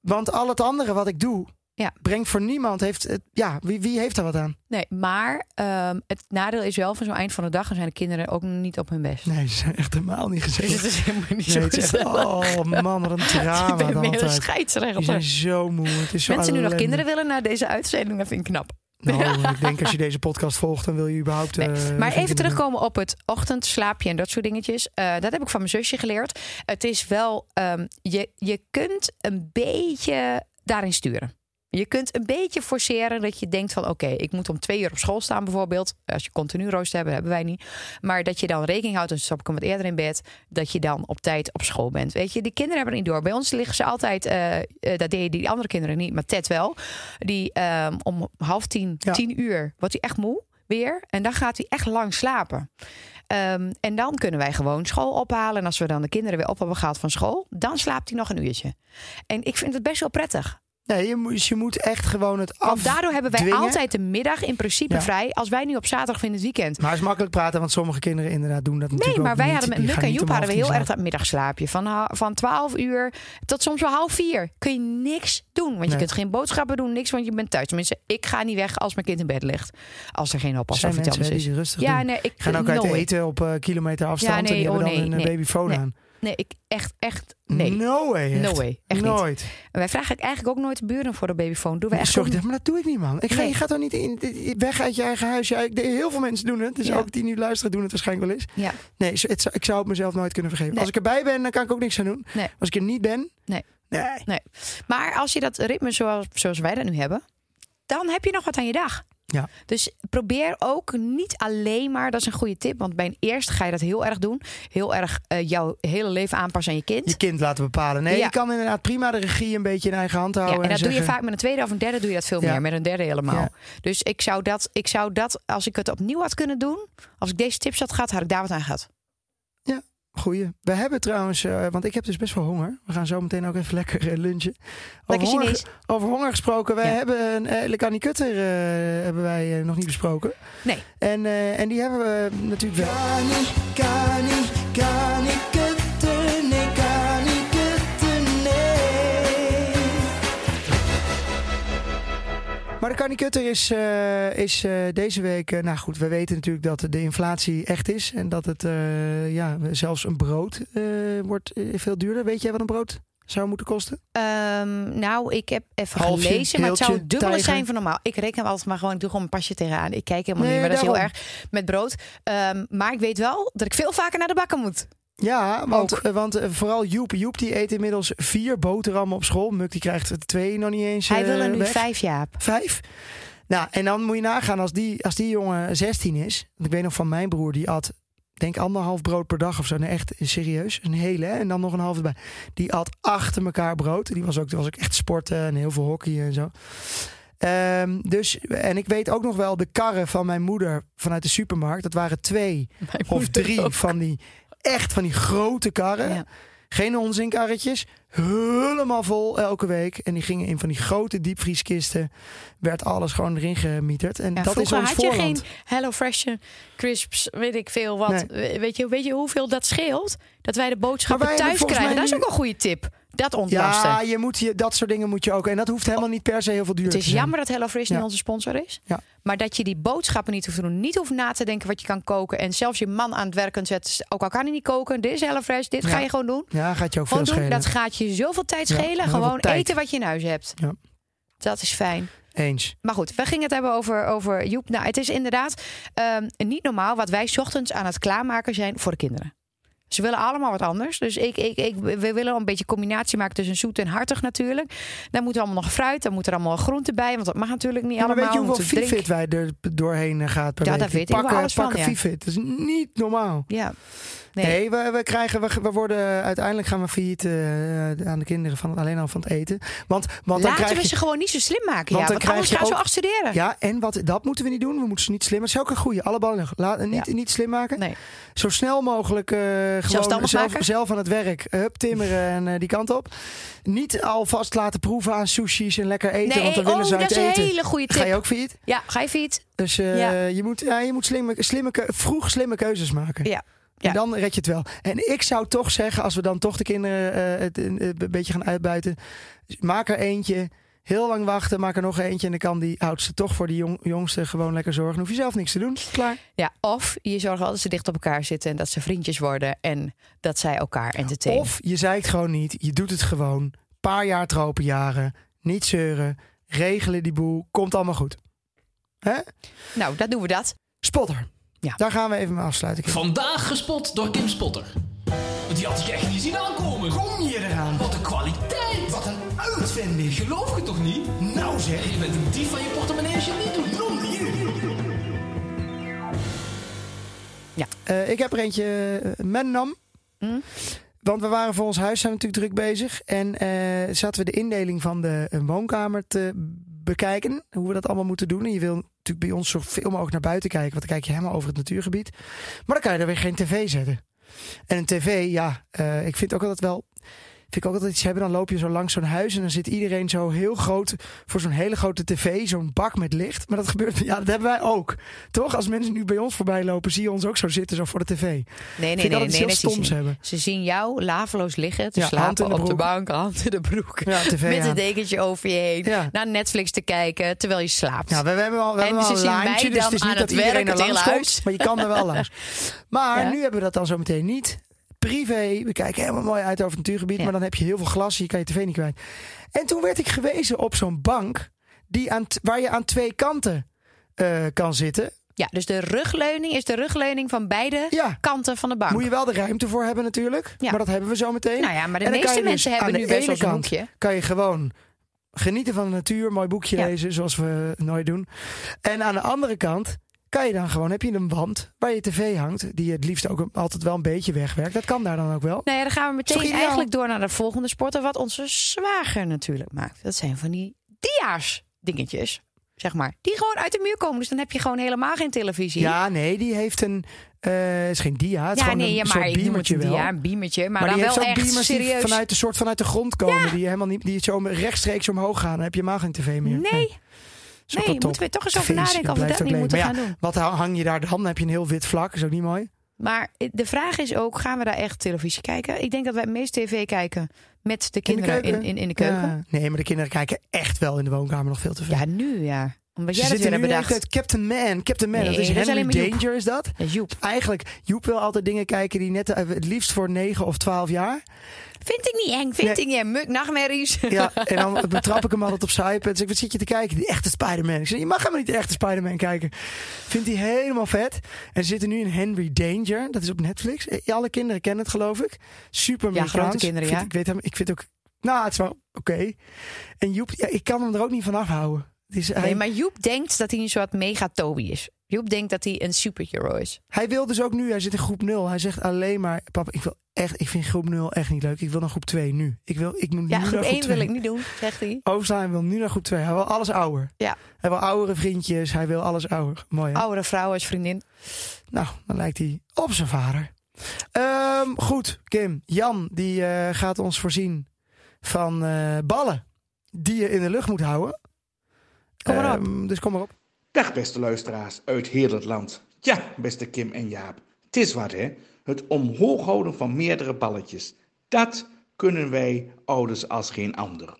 Want al het andere wat ik doe, Ja. Brengt voor niemand, heeft het, ja, wie, wie heeft daar wat aan? Nee, maar ehm, het nadeel is wel van zo'n eind van de dag... dan zijn de kinderen ook niet op hun best. Nee, ze zijn echt helemaal niet Dus gezellig. het is helemaal niet Nee, zo echt, oh man, wat een drama Ik ben meer een. Die scheidsrechter. zijn zo moe. Het is zo Mensen nu nog kinderen willen naar deze uitzending, dat vind ik knap. Nou, ik denk als je deze podcast volgt, dan wil je überhaupt... Nee, eh, maar even terugkomen op het ochtendslaapje en dat soort dingetjes. Eh, dat heb ik van mijn zusje geleerd. Het is wel, ehm, je, je kunt een beetje daarin sturen. Je kunt een beetje forceren dat je denkt van oké, ik moet om twee uur op school staan bijvoorbeeld. Als je continu rooster hebt, hebben wij niet. Maar dat je dan rekening houdt, en stap ik hem wat eerder in bed, dat je dan op tijd op school bent. Weet je, die kinderen hebben er niet door. Bij ons liggen ze altijd, eh, eh, dat deden die andere kinderen niet, maar Ted wel. Die ehm, om half tien, Ja. tien uur, wordt hij echt moe weer. En dan gaat hij echt lang slapen. Ehm, en dan kunnen wij gewoon school ophalen. En als we dan de kinderen weer op hebben gehaald van school, dan slaapt hij nog een uurtje. En ik vind het best wel prettig. Nee, je moet, dus je moet echt gewoon het af. Want daardoor hebben wij dwingen. altijd de middag in principe Ja. vrij. Als wij nu op zaterdag in het weekend. Maar het is makkelijk praten, want sommige kinderen inderdaad doen dat Nee, natuurlijk maar ook wij niet. hadden met gaan en Joep hadden we heel erg dat middagslaapje. Van, ha- van 12 uur tot soms wel half vier. Kun je niks doen. Want je Nee. kunt geen boodschappen doen, niks, want je bent thuis. Tenminste, ik ga niet weg als mijn kind in bed ligt. Als er geen oppas of iets anders die is. rustig Ja, doen. nee, ik gaan ook uit no way. eten op eh, kilometer afstand Ja, nee, en die hebben oh, dan nee, een nee, babyfoon nee. aan. Nee, ik echt, echt, nee. No way. echt. No way, echt niet. Nooit. En wij vragen eigenlijk ook nooit de buren voor de babyfoon. Doen we echt Sorry, maar dat doe ik niet, man. Ik ga, Nee. Je gaat toch niet in, weg uit je eigen huis. Ja, ik, heel veel mensen doen het. Dus Ja. ook die nu luisteren doen het waarschijnlijk wel eens. Ja, Nee, het, ik zou het mezelf nooit kunnen vergeven. Nee. Als ik erbij ben, dan kan ik ook niks aan doen. Nee. Als ik er niet ben... Nee. Nee. Maar als je dat ritme zoals, zoals wij dat nu hebben, dan heb je nog wat aan je dag. Ja. Dus probeer ook niet alleen maar, dat is een goede tip, want bij een eerste ga je dat heel erg doen. Heel erg eh, jouw hele leven aanpassen aan je kind. Je kind laten bepalen. Nee, Ja. je kan inderdaad prima de regie een beetje in eigen hand ja, houden. en dat doe je vaak met een tweede of een derde doe je dat veel Ja. meer. Met een derde helemaal. Ja. Dus ik zou, dat, ik zou dat, als ik het opnieuw had kunnen doen, als ik deze tips had gehad, had ik daar wat aan gehad. Goeie. We hebben trouwens, eh, want ik heb dus best wel honger. We gaan zo meteen ook even lekker eh, lunchen. Lekker over, honger, Chinees. over honger gesproken. Wij Ja. hebben een uh, Lekani Kutter eh, hebben wij eh, nog niet besproken. Nee. En, eh, en die hebben we natuurlijk wel. Kani, kani, kani Maar de Kani Kutter is, eh, is eh, deze week... eh, nou goed, we weten natuurlijk dat de inflatie echt is. En dat het ja, zelfs een brood wordt veel duurder. Weet jij wat een brood zou moeten kosten? Ehm, nou, ik heb even Halfje, gelezen, maar het zou heeltje, het dubbele tijger. zijn van normaal. Ik reken hem altijd maar gewoon, ik doe gewoon een pasje tegenaan. Ik kijk helemaal Nee, niet, maar dat is heel erg met brood. Ehm, maar ik weet wel dat ik veel vaker naar de bakken moet. Ja, want, Ook. eh, want eh, vooral Joep. Joep die eet inmiddels vier boterhammen op school. Muk die krijgt er twee nog niet eens Hij eh, wil er nu weg. vijf, Jaap. Vijf? Nou, en dan moet je nagaan als die, als die jongen 16 is. Ik weet nog van mijn broer, die at denk anderhalf brood per dag of zo. Nee, echt serieus. Een hele, hè? En dan nog een half erbij. Die at achter elkaar brood. Die was ook, die was ook echt sporten en heel veel hockey en zo. Ehm, dus, en ik weet ook nog wel de karren van mijn moeder vanuit de supermarkt. Dat waren twee of drie van die echt van die grote karren. Ja. Geen onzinkarretjes. Helemaal vol elke week. En die gingen in van die grote diepvrieskisten. Werd alles gewoon erin gemieterd. En Ja, dat is ons had je geen Hello Fresh crisps, weet ik veel wat. Nee. We- Weet, je, weet je hoeveel dat scheelt? Dat wij de boodschappen wij thuis krijgen. Dat is ook een goede tip. Dat ontlasten. Ja, je moet je, dat soort dingen moet je ook. En dat hoeft helemaal niet per se heel veel duur Het is jammer dat HelloFresh Ja. niet onze sponsor is. Ja. Maar dat je die boodschappen niet hoeft te doen. Niet hoeft na te denken wat je kan koken. En zelfs je man aan het werk kunt zetten. Ook al kan hij niet koken. Dit is HelloFresh. Dit Ja. ga je gewoon doen. Ja, gaat je ook veel doen. schelen. Dat gaat je zoveel tijd schelen. gewoon tijd. eten wat je in huis hebt. Ja. Dat is fijn. Eens. Maar goed, we gingen het hebben over, over Joep. Nou, het is inderdaad ehm, niet normaal wat wij 's ochtends aan het klaarmaken zijn voor de kinderen. Ze willen allemaal wat anders. Dus ik, ik, ik, we willen een beetje combinatie maken tussen zoet en hartig natuurlijk. Dan moet er allemaal nog fruit, dan moet er allemaal groente bij. Want dat mag natuurlijk niet Ja, maar allemaal. weet je hoeveel moeten Fifit wij er doorheen eh, gaat per Ja, week? weet ik pakken, wel alles van, pakken ja. Fifit. Dat is niet normaal. Ja. Nee. Nee, we, we krijgen, we, we worden uiteindelijk gaan we failliet eh, aan de kinderen van alleen al van het eten. Want, want dan Laten krijg we je, ze gewoon niet zo slim maken. Want ja, dan want anders krijg gaan je ze ook- afstuderen. Ja, en wat, dat moeten we niet doen. We moeten ze niet slim. Dat is ook een goede. Alle ballen. Laat, niet, niet slim maken. Nee. Zo snel mogelijk eh gewoon zelf, maken? zelf aan het werk. Hup, timmeren en eh, die kant op. Niet alvast laten proeven aan sushi's en lekker eten. Nee, want dan willen oh, ze dat uit is een hele goede Ga je tip. ook failliet? Ja, ga je fiets? Dus eh, Ja. je moet, ja, je moet slimme, slimme, vroeg slimme keuzes maken. Ja. Ja. En dan red je het wel. En ik zou toch zeggen, als we dan toch de kinderen eh, het, eh, een beetje gaan uitbuiten. Maak er eentje Heel lang wachten, maak er nog eentje en dan kan die oudste toch voor die jong, jongste gewoon lekker zorgen. Dan hoef je zelf niks te doen. Klaar. Ja, of je zorgt wel dat ze dicht op elkaar zitten en dat ze vriendjes worden en dat zij elkaar entertainen. Of je zeikt gewoon niet, je doet het gewoon. Paar jaar tropenjaren, niet zeuren, regelen die boel, komt allemaal goed. Hè? Nou, dat doen we dat. Spotter. Ja. Daar gaan we even mee afsluiten. Kim. Vandaag gespot door Kim Spotter. Want die had ik echt niet zien aankomen. Kom je eraan? Wat een kwaliteit. Wat een uitvinding. Geloof je toch niet? Nou zeg. Je bent een dief van je portemonnee als je het niet doet. Eh, ik heb er eentje, uh, Mennam. Hm? Want we waren voor ons huis zijn natuurlijk druk bezig. En eh, zaten we de indeling van de woonkamer te bekijken. Hoe we dat allemaal moeten doen. En je wil natuurlijk bij ons zoveel mogelijk naar buiten kijken. Want dan kijk je helemaal over het natuurgebied. Maar dan kan je er weer geen tv zetten. En een tv, ja, eh, ik vind ook altijd wel... Vind ik ook altijd iets hebben. Dan loop je zo langs zo'n huis en dan zit iedereen zo heel groot voor zo'n hele grote tv, zo'n bak met licht. Maar dat gebeurt, ja, dat hebben wij ook. Toch? Als mensen nu bij ons voorbij lopen, zie je ons ook zo zitten, zo voor de tv. Nee, nee, Vind nee. nee, nee, ze stoms zien- hebben. Ze zien jou laveloos liggen, te Ja, slapen de op de bank, hand in de broek. Ja, tv Met aan. een dekentje over je heen. Ja. Naar Netflix te kijken terwijl je slaapt. Ja, we, we hebben wel, we En hebben wel ze een lijntje, dus het is niet dat iedereen werk, er het langs komt, maar je kan er wel langs. Maar nu hebben we dat dan zo meteen niet. Privé, we kijken helemaal mooi uit over het natuurgebied, Ja. maar dan heb je heel veel glas, je kan je tv niet kwijt. En toen werd ik gewezen op zo'n bank die aan waar je aan twee kanten eh, kan zitten. Ja, dus de rugleuning is de rugleuning van beide Ja, kanten van de bank. moet je wel de ruimte voor hebben natuurlijk, Ja. maar dat hebben we zo meteen. Nou ja, maar de meeste dus mensen hebben nu best wel kant hoekje. kan je gewoon genieten van de natuur, mooi boekje Ja. lezen, zoals we nooit doen. En aan de andere kant kan je dan gewoon, heb je een wand waar je tv hangt, die het liefst ook altijd wel een beetje wegwerkt. Dat kan daar dan ook wel. Nou ja, dan gaan we Is meteen eigenlijk door naar de volgende sporten. Wat onze zwager natuurlijk maakt. Dat zijn van die dia's dingetjes. Zeg maar. Die gewoon uit de muur komen. Dus dan heb je gewoon helemaal geen televisie. Ja, nee, die heeft een, eh is geen dia, het is Ja, gewoon nee, een ja, maar soort beamertje wel. dia, een beamertje. Maar, Maar, dan wel echt serieus. vanuit de soort vanuit de grond komen, die helemaal niet, die zo rechtstreeks omhoog gaan. Dan heb je helemaal geen tv meer. Nee, Is nee wel top. moeten we toch eens over nadenken of we dat niet moeten Maar gaan doen. Wat hang- je daar dan? Dan heb je een heel wit vlak, is ook niet mooi. Maar de vraag is ook, gaan we daar echt televisie kijken? Ik denk dat wij het meest tv kijken met de kinderen in, in, in, de keuken. Ja. Nee, maar de kinderen kijken echt wel in de woonkamer nog veel te veel. Ja, nu ja. Omdat Ze jij dat zitten weer nu hebt bedacht. tijd Captain Man, Captain Man. Nee, dat is dat Henry Joep. Danger, is dat? Dat is Joep. Eigenlijk, Joep wil altijd dingen kijken die net, eh, het liefst voor 9 of 12 jaar. Vind ik niet eng, vind Nee. ik niet eng. Muk, nachtmerries. Ja, en dan betrap ik hem altijd op zijn iPad. Dus ik, wat zit je te kijken? Die echte Spider-Man. Ik zeg, je mag helemaal niet de echte Spider-Man kijken. Vindt hij helemaal vet. En ze zitten nu in Henry Danger. Dat is op Netflix. Eh, Alle kinderen kennen het, geloof ik. Super Ja, grote kinderen, Vind- ja. Ik weet hem, ik vind ook... Nou, het is wel oké. En Joep, ja, ik kan hem er ook niet van afhouden. Hij, maar Joep denkt dat hij een soort mega Toby is. Joep denkt dat hij een superhero is. hij wil dus ook nu, hij zit in groep 0. Hij zegt alleen maar, papa, ik wil echt, ik vind groep 0 echt niet leuk. Ik wil naar groep 2 nu. Ik wil, ik moet Ja, nu groep naar groep 1 wil 2. ik niet doen, zegt hij. Overslaan wil nu naar groep 2. Hij wil alles ouder. Ja. Hij wil oudere vriendjes. Hij wil alles ouder. Mooi hè? Oudere vrouw als vriendin. Nou, dan lijkt hij op zijn vader. Ehm, goed, Kim. Jan, die eh, gaat ons voorzien van eh, ballen die je in de lucht moet houden. Kom maar op. Ehm, dus kom maar op. Dag beste luisteraars uit heel het land. Ja, beste Kim en Jaap. Het is wat hè. Het omhoog houden van meerdere balletjes. Dat kunnen wij ouders als geen ander.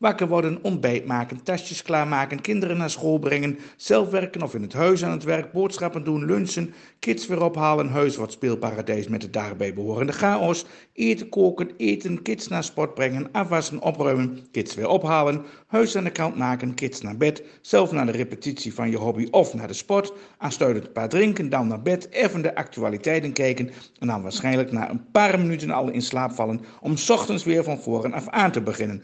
Wakker worden, ontbijt maken, tasjes klaarmaken, kinderen naar school brengen, zelf werken of in het huis aan het werk, boodschappen doen, lunchen, kids weer ophalen, huis wordt speelparadijs met de daarbij behorende chaos, eten koken, eten, kids naar sport brengen, afwassen, opruimen, kids weer ophalen, huis aan de kant maken, kids naar bed, zelf naar de repetitie van je hobby of naar de sport, aansluitend een paar drinken, dan naar bed, even de actualiteiten kijken en dan waarschijnlijk na een paar minuten al in slaap vallen om ochtends weer van voren af aan te beginnen.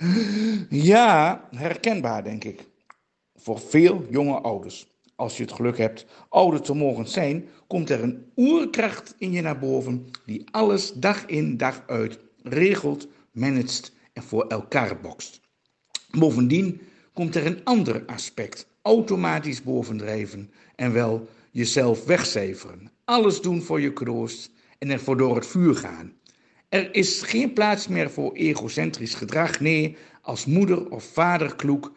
Ja, herkenbaar denk ik. Voor veel jonge ouders. Als je het geluk hebt ouder te mogen zijn, komt er een oerkracht in je naar boven die alles dag in dag uit regelt, managt en voor elkaar bokst. Bovendien komt er een ander aspect automatisch bovendrijven en wel jezelf wegcijferen. Alles doen voor je kroost en ervoor door het vuur gaan. Er is geen plaats meer voor egocentrisch gedrag. Nee, als moeder of vader kloek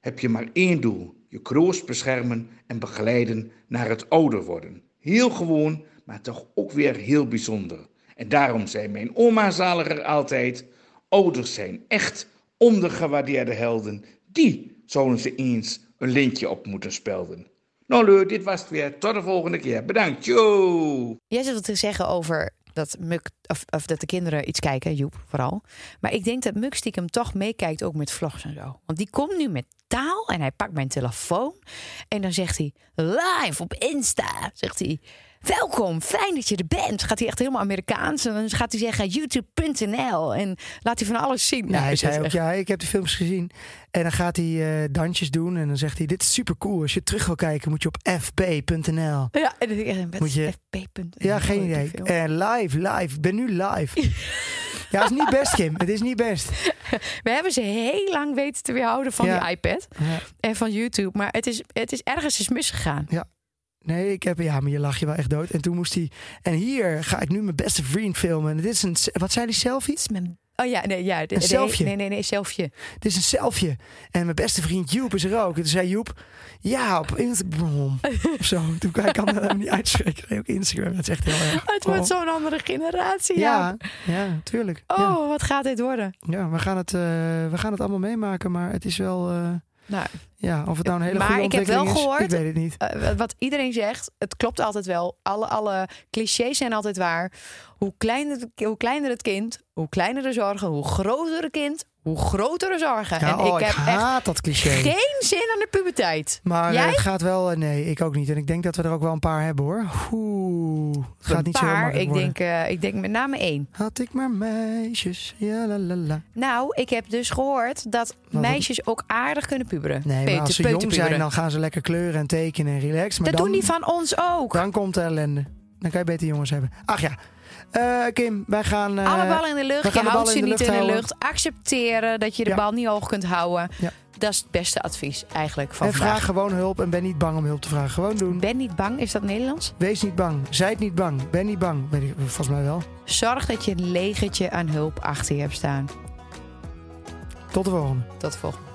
heb je maar één doel: je kroost beschermen en begeleiden naar het ouder worden. Heel gewoon, maar toch ook weer heel bijzonder. En daarom zei mijn oma zaliger altijd: ouders zijn echt ondergewaardeerde helden Die zouden ze eens een lintje op moeten spelden. Nou leuk, dit was het weer. Tot de volgende keer. Bedankt. Yo! Jij zit wat te zeggen over dat Muk, of, of dat de kinderen iets kijken, Joep vooral. Maar ik denk dat Muk stiekem toch meekijkt ook met vlogs en zo. Want die komt nu met taal en hij pakt mijn telefoon. En dan zegt hij live op Insta, zegt hij. Welkom, fijn dat je er bent. Gaat hij echt helemaal Amerikaans. En dan gaat hij zeggen youtube.nl. En laat hij van alles zien. Ja, Nou, hij zei ook, echt- ja, ik heb de films gezien. En dan gaat hij eh, dansjes doen. En dan zegt hij, dit is super cool. Als je terug wil kijken, moet je op fb.nl. Ja, en dan Moet je- FP. Ja, geen idee. En live, live. Ik ben nu live. ja, het is niet best, Kim. Het is niet best. We hebben ze heel lang weten te weerhouden van Ja. die iPad Ja. en van YouTube. Maar het is, het is ergens is misgegaan. Nee, ik heb, ja, maar je lag je wel echt dood. En toen moest hij, en hier ga ik nu mijn beste vriend filmen. En dit is een, wat zei die selfie? Het is mijn... Oh ja, nee, ja. de- Een selfie. Nee, nee, nee, selfie. Dit is een selfie. En mijn beste vriend Joep is er ook. En toen zei Joep, ja, op Instagram. of zo. Toen kan ik helemaal niet uitspreken. Ook Instagram. Dat is echt heel erg. Het wordt Oh. zo'n andere generatie. Ja. Ja, ja, tuurlijk. Oh, Ja. wat gaat dit worden? Ja, we gaan, het, eh, we gaan het allemaal meemaken, maar het is wel... eh, Nou, ja, of het nou een hele Maar goede ik heb wel is, gehoord- ik weet het niet. eh, wat iedereen zegt, het klopt altijd wel. Alle, alle clichés zijn altijd waar. Hoe kleiner, hoe kleiner het kind, hoe kleiner de zorgen. Hoe groter het kind, hoe groter de zorgen. Ja, en oh, ik heb echt haat dat cliché. geen zin aan de puberteit. Maar Jij? eh, het gaat wel... eh, nee, ik ook niet. En ik denk dat we er ook wel een paar hebben, hoor. Oeh, het gaat niet zo maar makkelijk ik worden. denk, eh, ik denk met name één. Had ik maar meisjes, ja la la la. Nou, ik heb dus gehoord dat Wat- meisjes ook aardig kunnen puberen. Nee, maar Peuter- als ze jong zijn, dan gaan ze lekker kleuren en tekenen en relaxen. Maar Dat dan, doen die van ons ook. dan komt de ellende. Dan kan je beter jongens hebben. Ach ja, Eh, Kim, wij gaan... eh, Alle ballen in de lucht. Je houdt ze in de niet lucht in de lucht. Accepteren dat je de Ja. bal niet hoog kunt houden. Ja. Dat is het beste advies eigenlijk van En vandaag. vraag gewoon hulp en ben niet bang om hulp te vragen. Gewoon doen. Ben niet bang, is dat Nederlands? Wees niet bang. Zijt niet bang. Ben niet bang. Weet ik, volgens mij wel. Zorg dat je een legertje aan hulp achter je hebt staan. Tot de volgende. Tot de volgende.